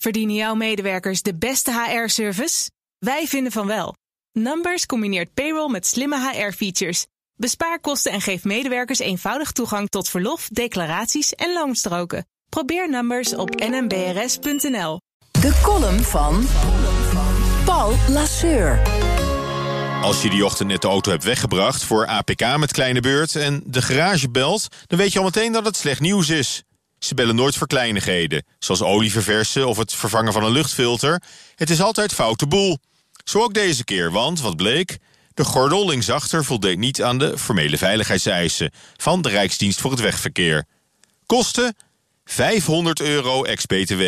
Verdienen jouw medewerkers de beste HR-service? Wij vinden van wel. Numbers combineert payroll met slimme HR-features. Bespaar kosten en geef medewerkers eenvoudig toegang tot verlof, declaraties en loonstroken. Probeer Numbers op nmbrs.nl. De column van Paul Lasseur. Als je die ochtend net de auto hebt weggebracht voor APK met kleine beurt en de garage belt, dan weet je al meteen dat het slecht nieuws is. Ze bellen nooit voor kleinigheden, zoals olie verversen of het vervangen van een luchtfilter. Het is altijd foute boel. Zo ook deze keer, want wat bleek? De gordel linksachter voldeed niet aan de formele veiligheidseisen van de Rijksdienst voor het Wegverkeer. Kosten 500 euro ex-BTW.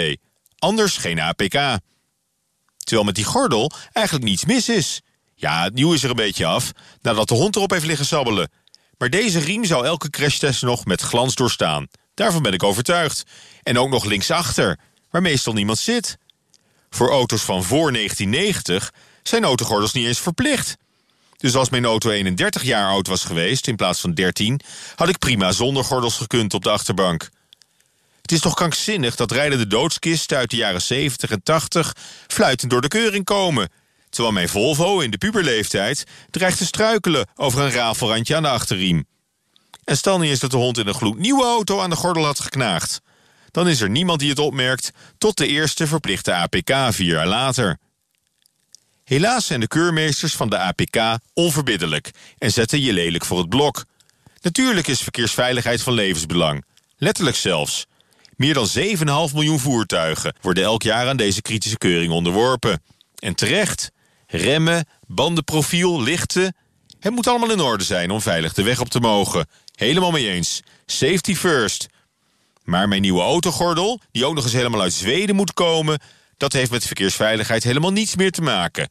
Anders geen APK. Terwijl met die gordel eigenlijk niets mis is. Ja, het nieuw is er een beetje af, nadat de hond erop heeft liggen sabbelen. Maar deze riem zou elke crashtest nog met glans doorstaan. Daarvan ben ik overtuigd. En ook nog linksachter, waar meestal niemand zit. Voor auto's van voor 1990 zijn autogordels niet eens verplicht. Dus als mijn auto 31 jaar oud was geweest in plaats van 13, had ik prima zonder gordels gekund op de achterbank. Het is toch krankzinnig dat rijden de doodskisten uit de jaren 70 en 80 fluitend door de keuring komen. Terwijl mijn Volvo in de puberleeftijd dreigt te struikelen over een rafelrandje aan de achterriem. En stel niet eens dat de hond in een gloednieuwe auto aan de gordel had geknaagd. Dan is er niemand die het opmerkt tot de eerste verplichte APK vier jaar later. Helaas zijn de keurmeesters van de APK onverbiddelijk en zetten je lelijk voor het blok. Natuurlijk is verkeersveiligheid van levensbelang. Letterlijk zelfs. Meer dan 7,5 miljoen voertuigen worden elk jaar aan deze kritische keuring onderworpen. En terecht. Remmen, bandenprofiel, lichten. Het moet allemaal in orde zijn om veilig de weg op te mogen. Helemaal mee eens. Safety first. Maar mijn nieuwe autogordel, die ook nog eens helemaal uit Zweden moet komen... dat heeft met verkeersveiligheid helemaal niets meer te maken.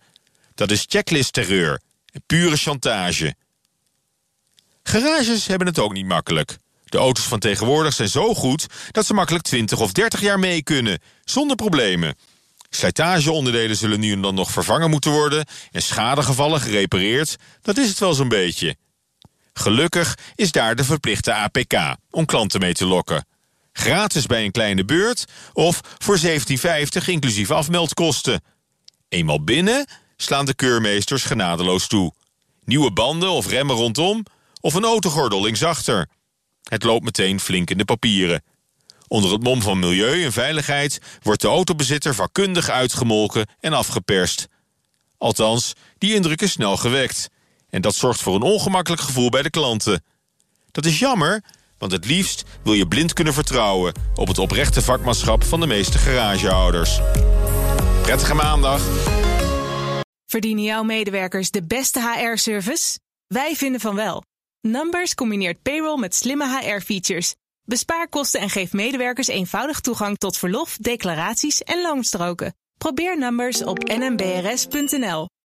Dat is checklist-terreur. Pure chantage. Garages hebben het ook niet makkelijk. De auto's van tegenwoordig zijn zo goed dat ze makkelijk 20 of 30 jaar mee kunnen, zonder problemen. Slijtageonderdelen zullen nu en dan nog vervangen moeten worden en schadegevallen gerepareerd. Dat is het wel zo'n beetje. Gelukkig is daar de verplichte APK om klanten mee te lokken. Gratis bij een kleine beurt of voor 17,50 inclusief afmeldkosten. Eenmaal binnen slaan de keurmeesters genadeloos toe. Nieuwe banden of remmen rondom of een autogordel linksachter. Het loopt meteen flink in de papieren. Onder het mom van milieu en veiligheid wordt de autobezitter vakkundig uitgemolken en afgeperst. Althans, die indruk is snel gewekt. En dat zorgt voor een ongemakkelijk gevoel bij de klanten. Dat is jammer, want het liefst wil je blind kunnen vertrouwen op het oprechte vakmanschap van de meeste garagehouders. Prettige maandag. Verdienen jouw medewerkers de beste HR-service? Wij vinden van wel. Numbers combineert payroll met slimme HR-features. Bespaar kosten en geef medewerkers eenvoudig toegang tot verlof, declaraties en loonstroken. Probeer Numbers op nmbrs.nl.